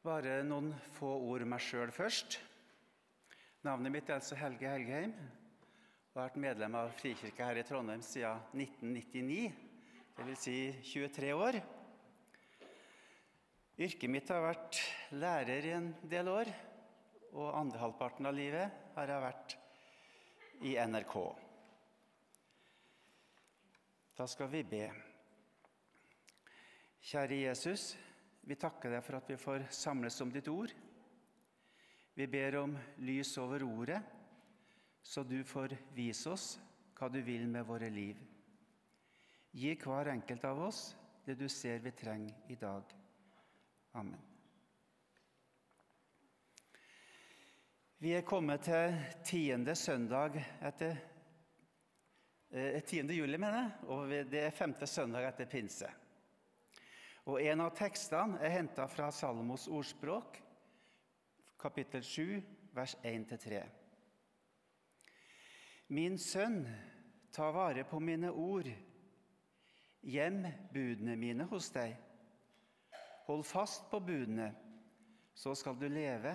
Bare noen få ord meg sjøl først. Navnet mitt er altså Helge Helgheim. Jeg har vært medlem av Frikirka her i Trondheim siden 1999, dvs. Si 23 år. Yrket mitt har vært lærer i en del år, og andre halvparten av livet har jeg vært i NRK. Da skal vi be. Kjære Jesus. Vi takker deg for at vi får samles om ditt ord. Vi ber om lys over ordet, så du får vise oss hva du vil med våre liv. Gi hver enkelt av oss det du ser vi trenger i dag. Amen. Vi er kommet til tiende søndag etter eh, tiende juli, mener jeg, og det er femte søndag etter pinse. Og En av tekstene er henta fra Salmos ordspråk, kapittel 7, vers 1-3. Min sønn, ta vare på mine ord. Gjem budene mine hos deg. Hold fast på budene, så skal du leve.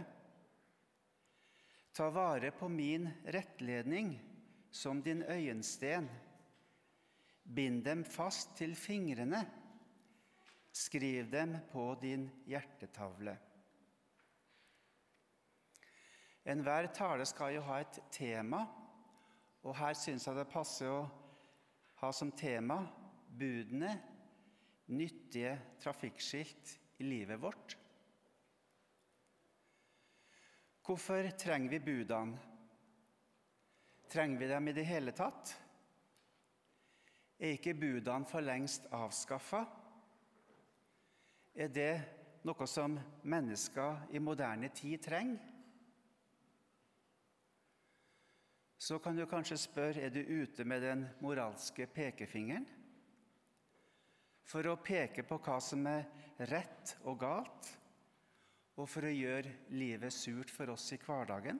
Ta vare på min rettledning som din øyensten. Bind dem fast til fingrene Skriv dem på din hjertetavle. Enhver tale skal jo ha et tema, og her syns jeg det passer å ha som tema budene, nyttige trafikkskilt i livet vårt. Hvorfor trenger vi budene? Trenger vi dem i det hele tatt? Er ikke budene for lengst avskaffa? Er det noe som mennesker i moderne tid trenger? Så kan du kanskje spørre er du ute med den moralske pekefingeren for å peke på hva som er rett og galt, og for å gjøre livet surt for oss i hverdagen?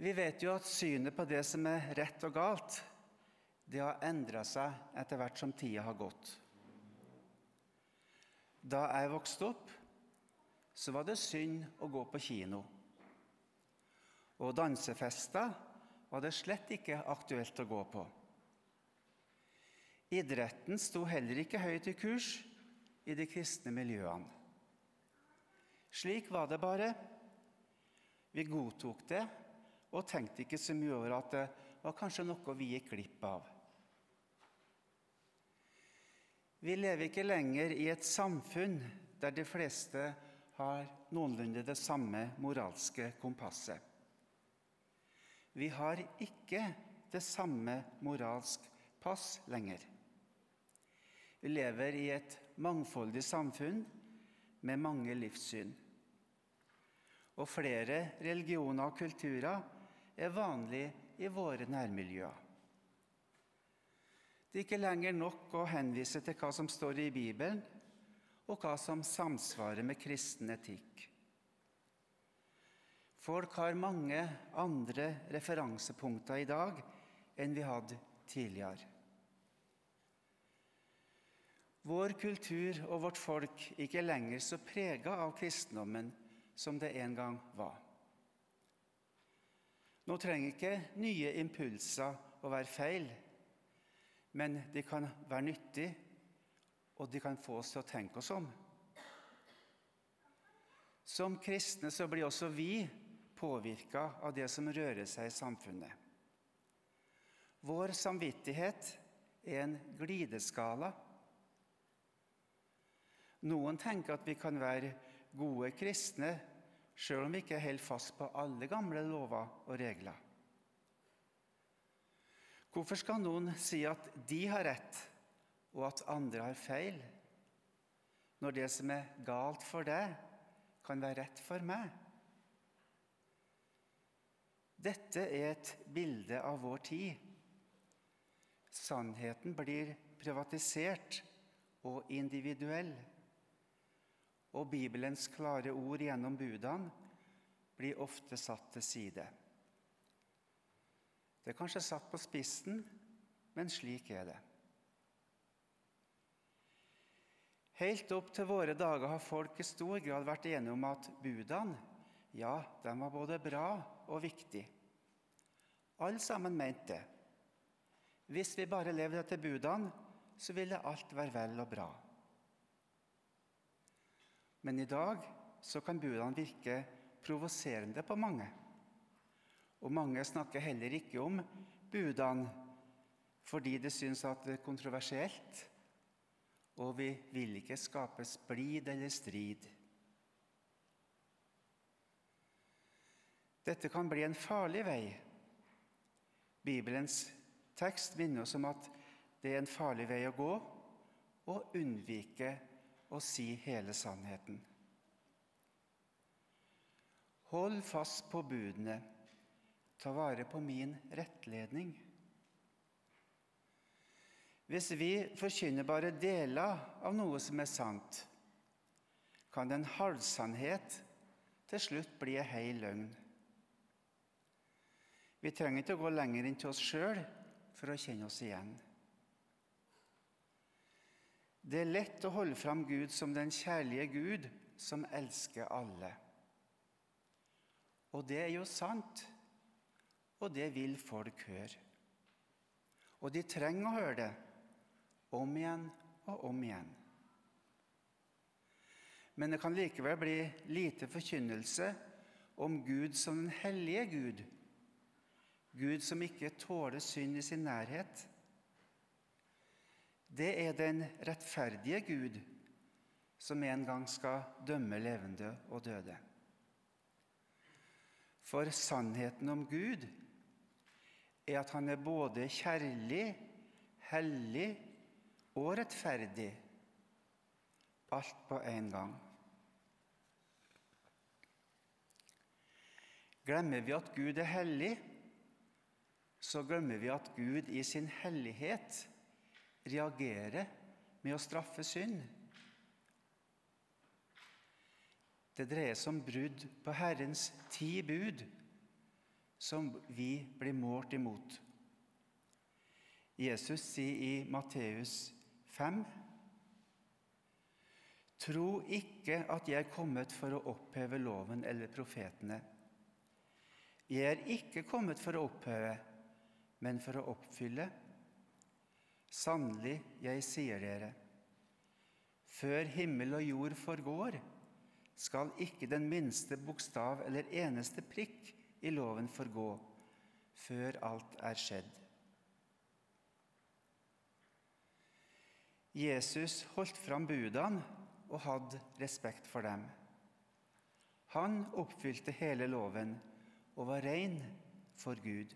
Vi vet jo at synet på det som er rett og galt, det har endra seg etter hvert som tida har gått. Da jeg vokste opp, så var det synd å gå på kino. Og dansefester var det slett ikke aktuelt å gå på. Idretten sto heller ikke høyt i kurs i de kristne miljøene. Slik var det bare. Vi godtok det og tenkte ikke så mye over at det var kanskje noe vi gikk glipp av. Vi lever ikke lenger i et samfunn der de fleste har noenlunde det samme moralske kompasset. Vi har ikke det samme moralsk pass lenger. Vi lever i et mangfoldig samfunn med mange livssyn. Og flere religioner og kulturer er vanlig i våre nærmiljøer. Det er ikke lenger nok å henvise til hva som står i Bibelen, og hva som samsvarer med kristen etikk. Folk har mange andre referansepunkter i dag enn vi hadde tidligere. Vår kultur og vårt folk er ikke lenger så prega av kristendommen som det en gang var. Nå trenger ikke nye impulser å være feil men de kan være nyttige, og de kan få oss til å tenke oss om. Som kristne så blir også vi påvirka av det som rører seg i samfunnet. Vår samvittighet er en glideskala. Noen tenker at vi kan være gode kristne sjøl om vi ikke holder fast på alle gamle lover og regler. Hvorfor skal noen si at de har rett, og at andre har feil, når det som er galt for deg, kan være rett for meg? Dette er et bilde av vår tid. Sannheten blir privatisert og individuell. Og Bibelens klare ord gjennom budene blir ofte satt til side. Det er kanskje satt på spissen, men slik er det. Helt opp til våre dager har folk i stor grad vært enige om at budene ja, de var både bra og viktige. Alle sammen mente det. Hvis vi bare levde etter budene, så ville alt være vel og bra. Men i dag så kan budene virke provoserende på mange. Og mange snakker heller ikke om budene fordi de syns at det er kontroversielt, og vi vil ikke skape splid eller strid. Dette kan bli en farlig vei. Bibelens tekst minner oss om at det er en farlig vei å gå å unnvike å si hele sannheten. Hold fast på budene, ta vare på min rettledning. Hvis vi forkynner bare deler av noe som er sant, kan en halvsannhet til slutt bli en hel løgn. Vi trenger ikke å gå lenger inn til oss sjøl for å kjenne oss igjen. Det er lett å holde fram Gud som den kjærlige Gud som elsker alle. Og det er jo sant, og det vil folk høre. Og de trenger å høre det om igjen og om igjen. Men det kan likevel bli lite forkynnelse om Gud som den hellige Gud, Gud som ikke tåler synd i sin nærhet. Det er den rettferdige Gud som en gang skal dømme levende og døde. For sannheten om Gud er at han er både kjærlig, hellig og rettferdig, alt på en gang. Glemmer vi at Gud er hellig, så glemmer vi at Gud i sin hellighet reagerer med å straffe synd. Det dreier seg om brudd på Herrens ti bud, som vi blir målt imot. Jesus sier i Matteus 5.: Tro ikke at jeg er kommet for å oppheve loven eller profetene. Jeg er ikke kommet for å oppheve, men for å oppfylle. Sannelig, jeg sier dere, før himmel og jord forgår, skal ikke den minste bokstav eller eneste prikk i loven forgå, før alt er skjedd. Jesus holdt fram budene og hadde respekt for dem. Han oppfylte hele loven og var ren for Gud.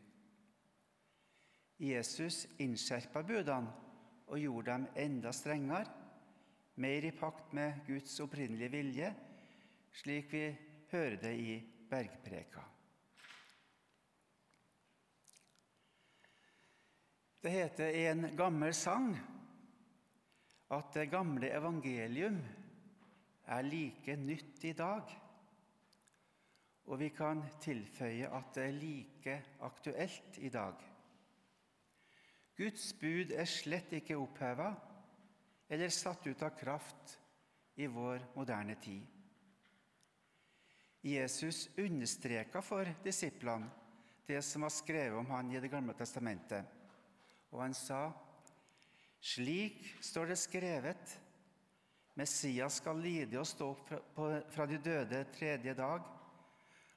Jesus innskjerpa budene og gjorde dem enda strengere, mer i pakt med Guds opprinnelige vilje, slik vi hører det i bergpreka. Det heter i en gammel sang at det gamle evangelium er like nytt i dag. Og vi kan tilføye at det er like aktuelt i dag. Guds bud er slett ikke oppheva eller satt ut av kraft i vår moderne tid. Jesus understreka for disiplene det som var skrevet om han i Det gamle testamentet, og han sa:" Slik står det skrevet:" Messias skal lide og stå opp fra de døde tredje dag,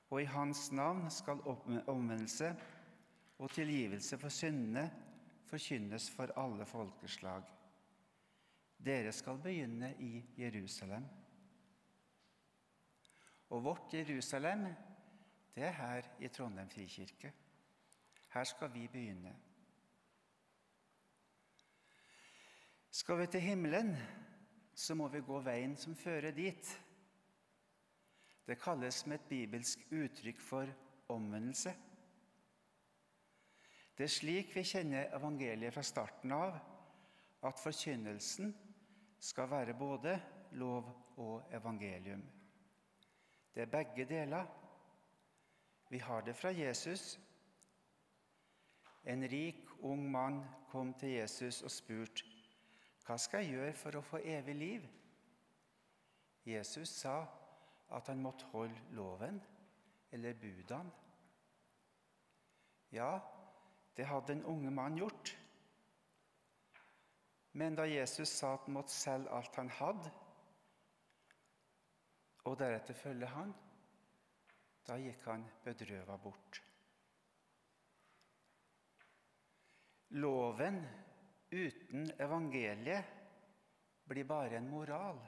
og i hans navn skal omvendelse og tilgivelse for syndene forkynnes for alle folkeslag. Dere skal begynne i Jerusalem. Og vårt Jerusalem, det er her i Trondheim frikirke. Her skal vi begynne. Skal vi til himmelen, så må vi gå veien som fører dit. Det kalles med et bibelsk uttrykk for omvendelse. Det er slik vi kjenner evangeliet fra starten av, at forkynnelsen skal være både lov og evangelium. Det er begge deler. Vi har det fra Jesus. En rik, ung mann kom til Jesus og spurte, 'Hva skal jeg gjøre for å få evig liv?' Jesus sa at han måtte holde loven, eller budene. Ja, det hadde den unge mannen gjort. Men da Jesus sa at han måtte selge alt han hadde, og deretter følge han, da gikk han bedrøva bort. Loven uten evangeliet blir bare en moral.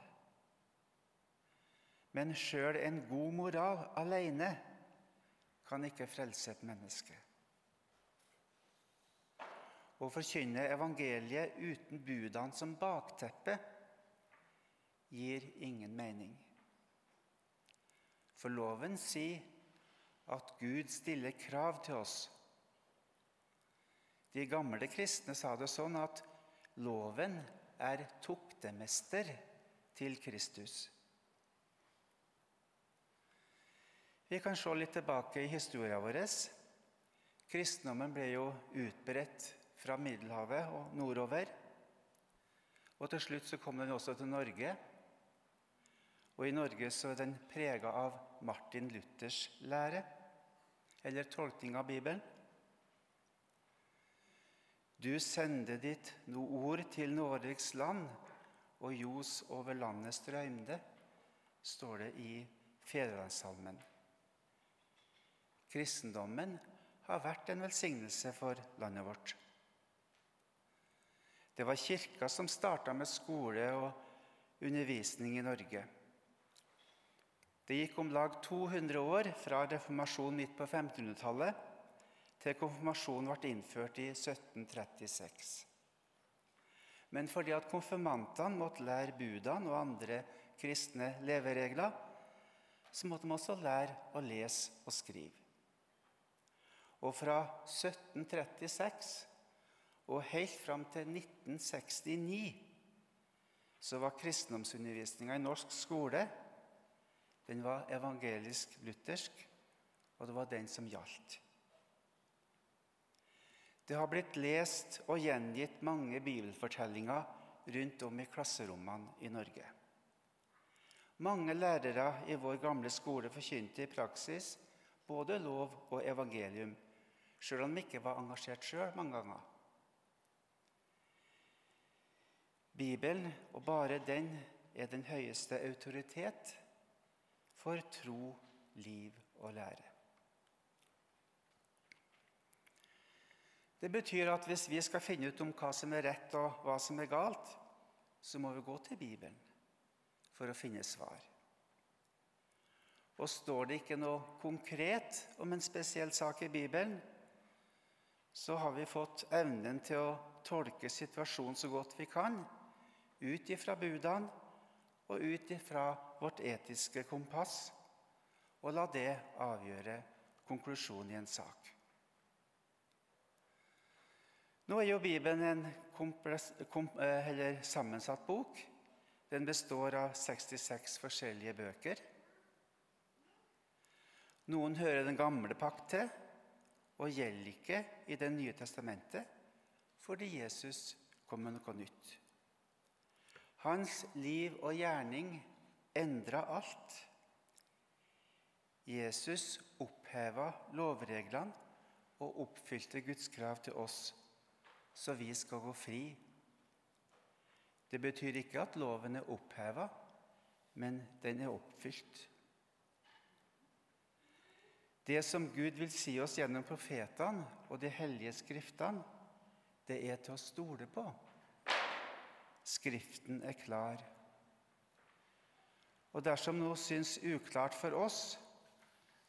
Men sjøl en god moral alene kan ikke frelse et menneske. Å forkynne evangeliet uten budene som bakteppe gir ingen mening. For loven sier at Gud stiller krav til oss. De gamle kristne sa det sånn at loven er toktemester til Kristus. Vi kan se litt tilbake i historien vår. Kristendommen ble jo utbredt fra Middelhavet og nordover. Og til slutt så kom den også til Norge. Og i Norge så er den prega av Martin Luthers lære, eller tolkning av Bibelen. Du sendte ditt ord til Norges land, og ljos over landet strømde, står det i Fedrelandssalmen. Kristendommen har vært en velsignelse for landet vårt. Det var Kirka som starta med skole og undervisning i Norge. Det gikk om lag 200 år fra reformasjonen midt på 1500-tallet til konfirmasjonen ble innført i 1736. Men fordi at konfirmantene måtte lære budene og andre kristne leveregler, så måtte de også lære å lese og skrive. Og fra 1736 og helt fram til 1969 så var kristendomsundervisninga i norsk skole den var evangelisk-luthersk, og det var den som gjaldt. Det har blitt lest og gjengitt mange bibelfortellinger rundt om i klasserommene i Norge. Mange lærere i vår gamle skole forkynte i praksis både lov og evangelium, sjøl om de ikke var engasjert sjøl mange ganger. Bibelen, og bare den, er den høyeste autoritet for tro, liv og lære. Det betyr at hvis vi skal finne ut om hva som er rett og hva som er galt, så må vi gå til Bibelen for å finne svar. Og står det ikke noe konkret om en spesiell sak i Bibelen, så har vi fått evnen til å tolke situasjonen så godt vi kan, ut ifra budene og ut ifra vårt etiske kompass, og la det avgjøre konklusjonen i en sak. Nå er jo Bibelen en kompress, kom, eh, sammensatt bok. Den består av 66 forskjellige bøker. Noen hører Den gamle pakt til og gjelder ikke i Det nye testamentet fordi Jesus kom med noe nytt. Hans liv og gjerning endra alt. Jesus oppheva lovreglene og oppfylte Guds krav til oss så vi skal gå fri. Det betyr ikke at loven er oppheva, men den er oppfylt. Det som Gud vil si oss gjennom profetene og de hellige skriftene, det er til å stole på. Skriften er klar. Og dersom noe syns uklart for oss,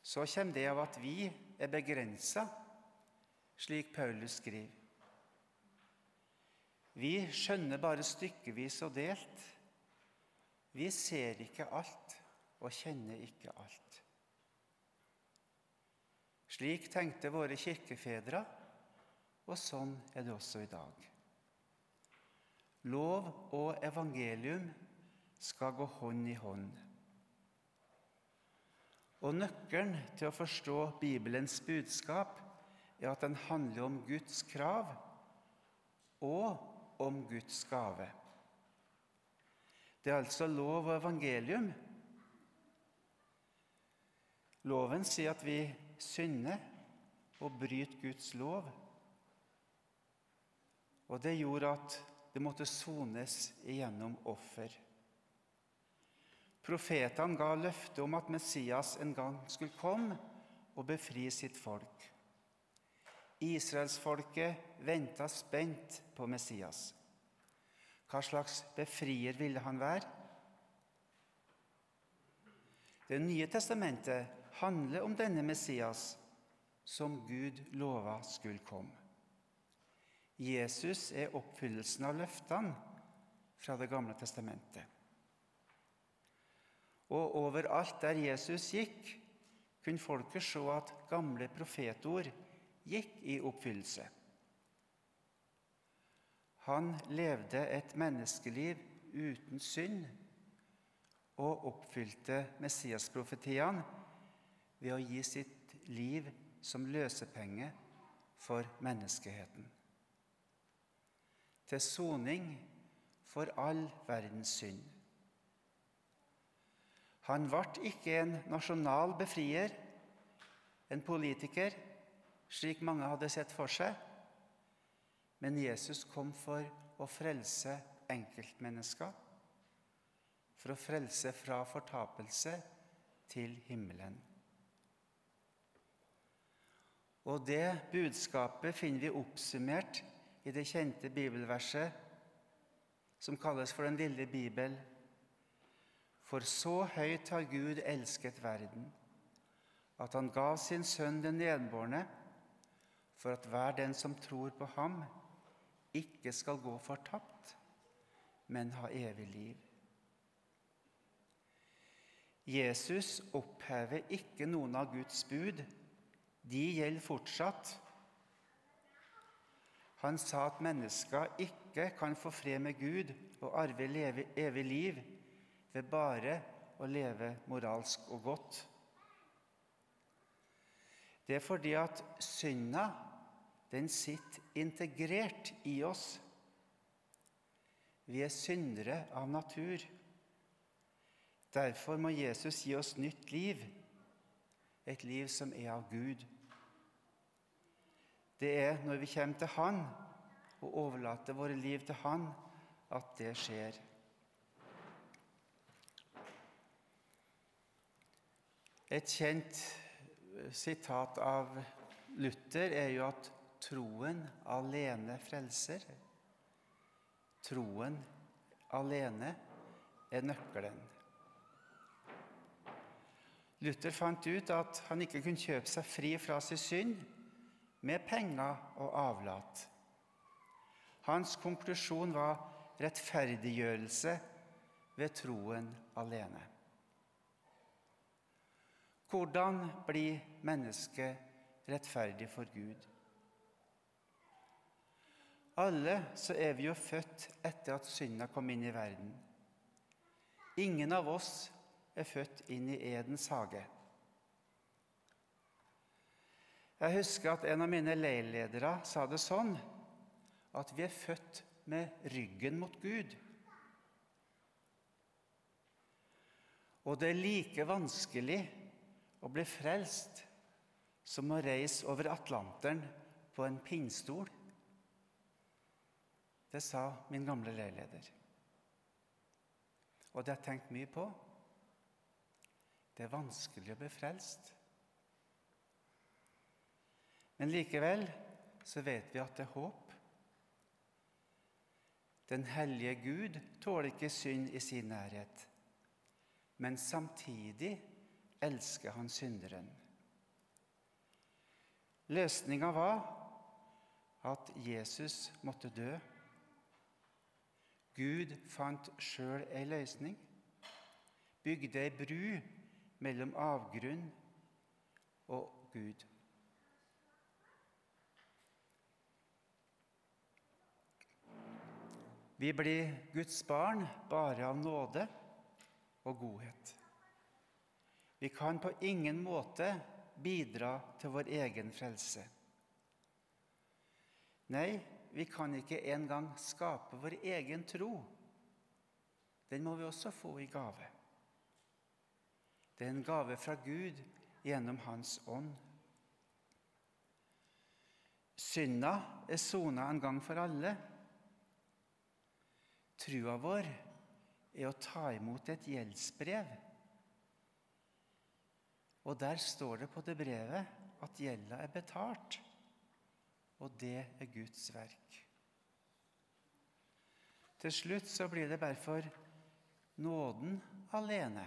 så kommer det av at vi er begrensa, slik Paulus skriver. Vi skjønner bare stykkevis og delt. Vi ser ikke alt og kjenner ikke alt. Slik tenkte våre kirkefedre, og sånn er det også i dag. Lov og evangelium skal gå hånd i hånd. Og Nøkkelen til å forstå Bibelens budskap er at den handler om Guds krav og om Guds gave. Det er altså lov og evangelium. Loven sier at vi synder og bryter Guds lov. Og det gjorde at det måtte sones igjennom offer. Profetene ga løfte om at Messias en gang skulle komme og befri sitt folk. Israelsfolket venta spent på Messias. Hva slags befrier ville han være? Det nye testamentet handler om denne Messias som Gud lova skulle komme. Jesus er oppfyllelsen av løftene fra Det gamle testamentet. Og overalt der Jesus gikk, kunne folket se at gamle profetord gikk i oppfyllelse. Han levde et menneskeliv uten synd og oppfylte Messias-profetiene ved å gi sitt liv som løsepenge for menneskeheten. Til soning for all verdens synd. Han ble ikke en nasjonal befrier, en politiker, slik mange hadde sett for seg. Men Jesus kom for å frelse enkeltmennesker, for å frelse fra fortapelse til himmelen. Og det budskapet finner vi oppsummert i det kjente bibelverset som kalles for Den lille bibel for så høyt har Gud elsket verden, at han ga sin sønn den nedbårne, for at hver den som tror på ham, ikke skal gå fortapt, men ha evig liv. Jesus opphever ikke noen av Guds bud. De gjelder fortsatt. Han sa at mennesker ikke kan få fred med Gud og arve evig liv ved bare å leve moralsk og godt. Det er fordi at synda, den sitter integrert i oss. Vi er syndere av natur. Derfor må Jesus gi oss nytt liv, et liv som er av Gud. Det er når vi kommer til Han og overlater våre liv til Han, at det skjer. Et kjent eh, sitat av Luther er jo at troen alene frelser. Troen alene er nøkkelen. Luther fant ut at han ikke kunne kjøpe seg fri fra sin synd med penger og avlat. Hans konklusjon var rettferdiggjørelse ved troen alene. Hvordan blir mennesket rettferdig for Gud? Alle så er vi jo født etter at synda kom inn i verden. Ingen av oss er født inn i Edens hage. Jeg husker at en av mine leirledere sa det sånn at vi er født med ryggen mot Gud. Og det er like vanskelig å bli frelst som å reise over Atlanteren på en pinnstol. Det sa min gamle leileder. Og det har jeg tenkt mye på. Det er vanskelig å bli frelst. Men likevel så vet vi at det er håp. Den hellige Gud tåler ikke synd i sin nærhet. Men samtidig elsker han synderen. Løsninga var at Jesus måtte dø. Gud fant sjøl ei løsning, bygde ei bru mellom avgrunn og Gud. Vi blir Guds barn bare av nåde og godhet. Vi kan på ingen måte bidra til vår egen frelse. Nei, vi kan ikke engang skape vår egen tro. den må vi også få i gave. Det er en gave fra Gud gjennom Hans ånd. Synda er sona en gang for alle. Trua vår er å ta imot et gjeldsbrev. Og der står det på det brevet at gjelda er betalt, og det er Guds verk. Til slutt så blir det derfor nåden alene.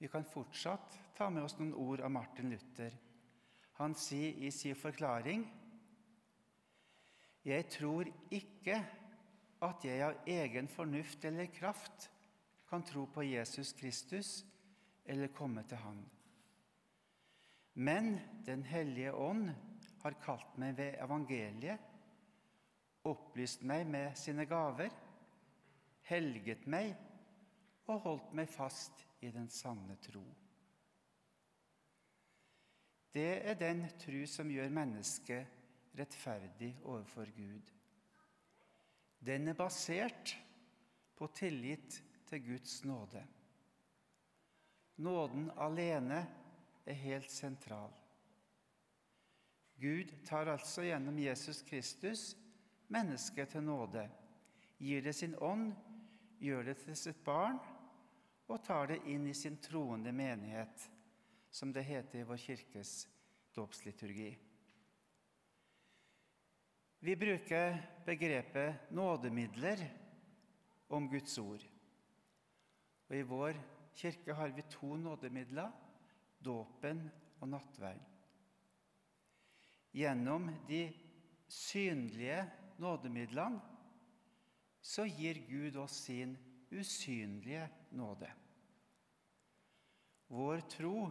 Vi kan fortsatt ta med oss noen ord av Martin Luther. Han sier i sin forklaring Jeg tror ikke at jeg av egen fornuft eller kraft kan tro på Jesus Kristus eller komme til Han. Men Den hellige ånd har kalt meg ved evangeliet, opplyst meg med sine gaver, helget meg og holdt meg fast i den sanne tro. Det er den tru som gjør mennesket rettferdig overfor Gud. Den er basert på tillit til Guds nåde. Nåden alene er helt sentral. Gud tar altså gjennom Jesus Kristus mennesket til nåde, gir det sin ånd, gjør det til sitt barn og tar det inn i sin troende menighet, som det heter i vår kirkes dåpsliturgi. Vi bruker begrepet nådemidler om Guds ord. Og I vår kirke har vi to nådemidler dåpen og nattverden. Gjennom de synlige nådemidlene så gir Gud oss sin usynlige nåde. Vår tro,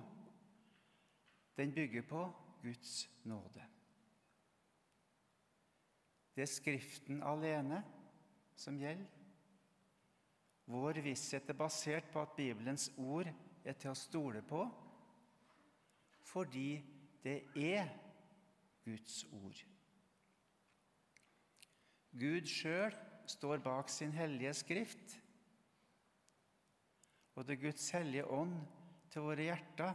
den bygger på Guds nåde. Det er Skriften alene som gjelder. Vår visshet er basert på at Bibelens ord er til å stole på, fordi det er Guds ord. Gud sjøl står bak sin hellige skrift, og det er Guds hellige ånd til våre hjerter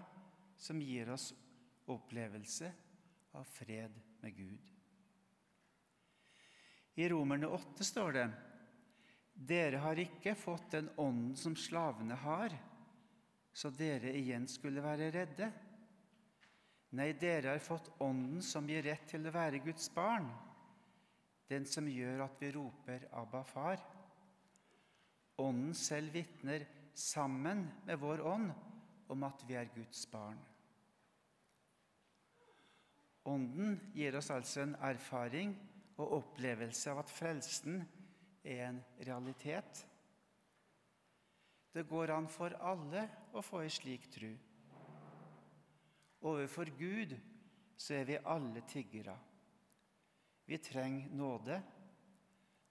som gir oss opplevelse av fred med Gud. I Romerne 8 står det dere har ikke fått den ånden som slavene har, så dere igjen skulle være redde. Nei, dere har fått ånden som gir rett til å være Guds barn, den som gjør at vi roper 'Abba, far'. Ånden selv vitner sammen med vår ånd om at vi er Guds barn. Ånden gir oss altså en erfaring og opplevelse av at frelsen er en realitet. Det går an for alle å få ei slik tru. Overfor Gud så er vi alle tiggere. Vi trenger nåde.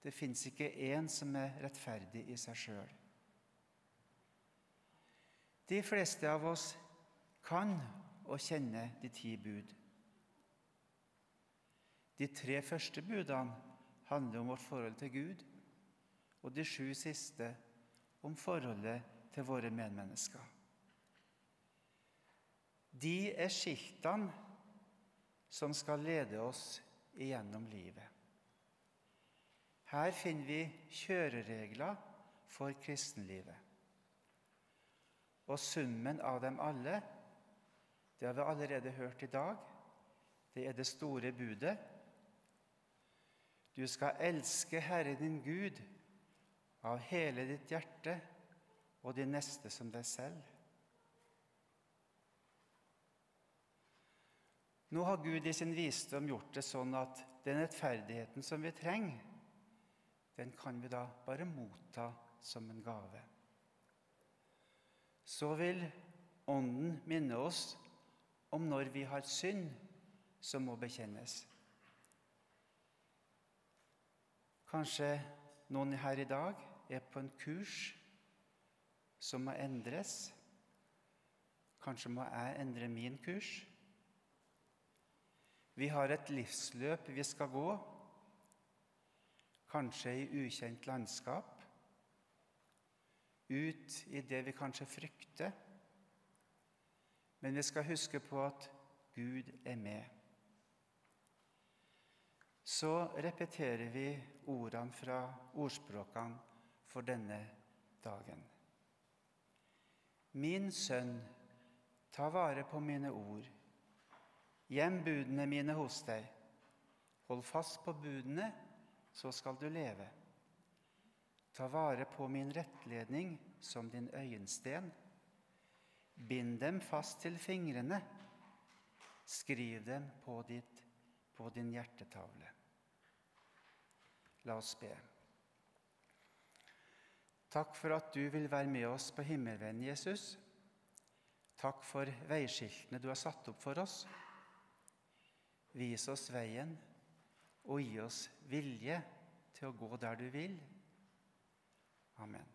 Det fins ikke én som er rettferdig i seg sjøl. De fleste av oss kan og kjenner de ti bud. De tre første budene handler om vårt forhold til Gud, og de sju siste om forholdet til våre medmennesker. De er skiltene som skal lede oss igjennom livet. Her finner vi kjøreregler for kristenlivet. Og summen av dem alle, det har vi allerede hørt i dag, det er det store budet. Du skal elske Herren din Gud av hele ditt hjerte og de neste som deg selv. Nå har Gud i sin visdom gjort det sånn at den rettferdigheten som vi trenger, den kan vi da bare motta som en gave så vil Ånden minne oss om når vi har synd som må bekjennes. Kanskje noen her i dag er på en kurs som må endres. Kanskje må jeg endre min kurs. Vi har et livsløp vi skal gå, kanskje i ukjent landskap, ut i det vi kanskje frykter. Men vi skal huske på at Gud er med. Så repeterer vi ordene fra ordspråkene for denne dagen. Min sønn, ta vare på mine ord. Gjem budene mine hos deg. Hold fast på budene, så skal du leve. Ta vare på min rettledning som din øyensten. Bind dem fast til fingrene. Skriv dem på, ditt, på din hjertetavle. La oss be. Takk for at du vil være med oss på himmelveien, Jesus. Takk for veiskiltene du har satt opp for oss. Vis oss veien og gi oss vilje til å gå der du vil. Amen.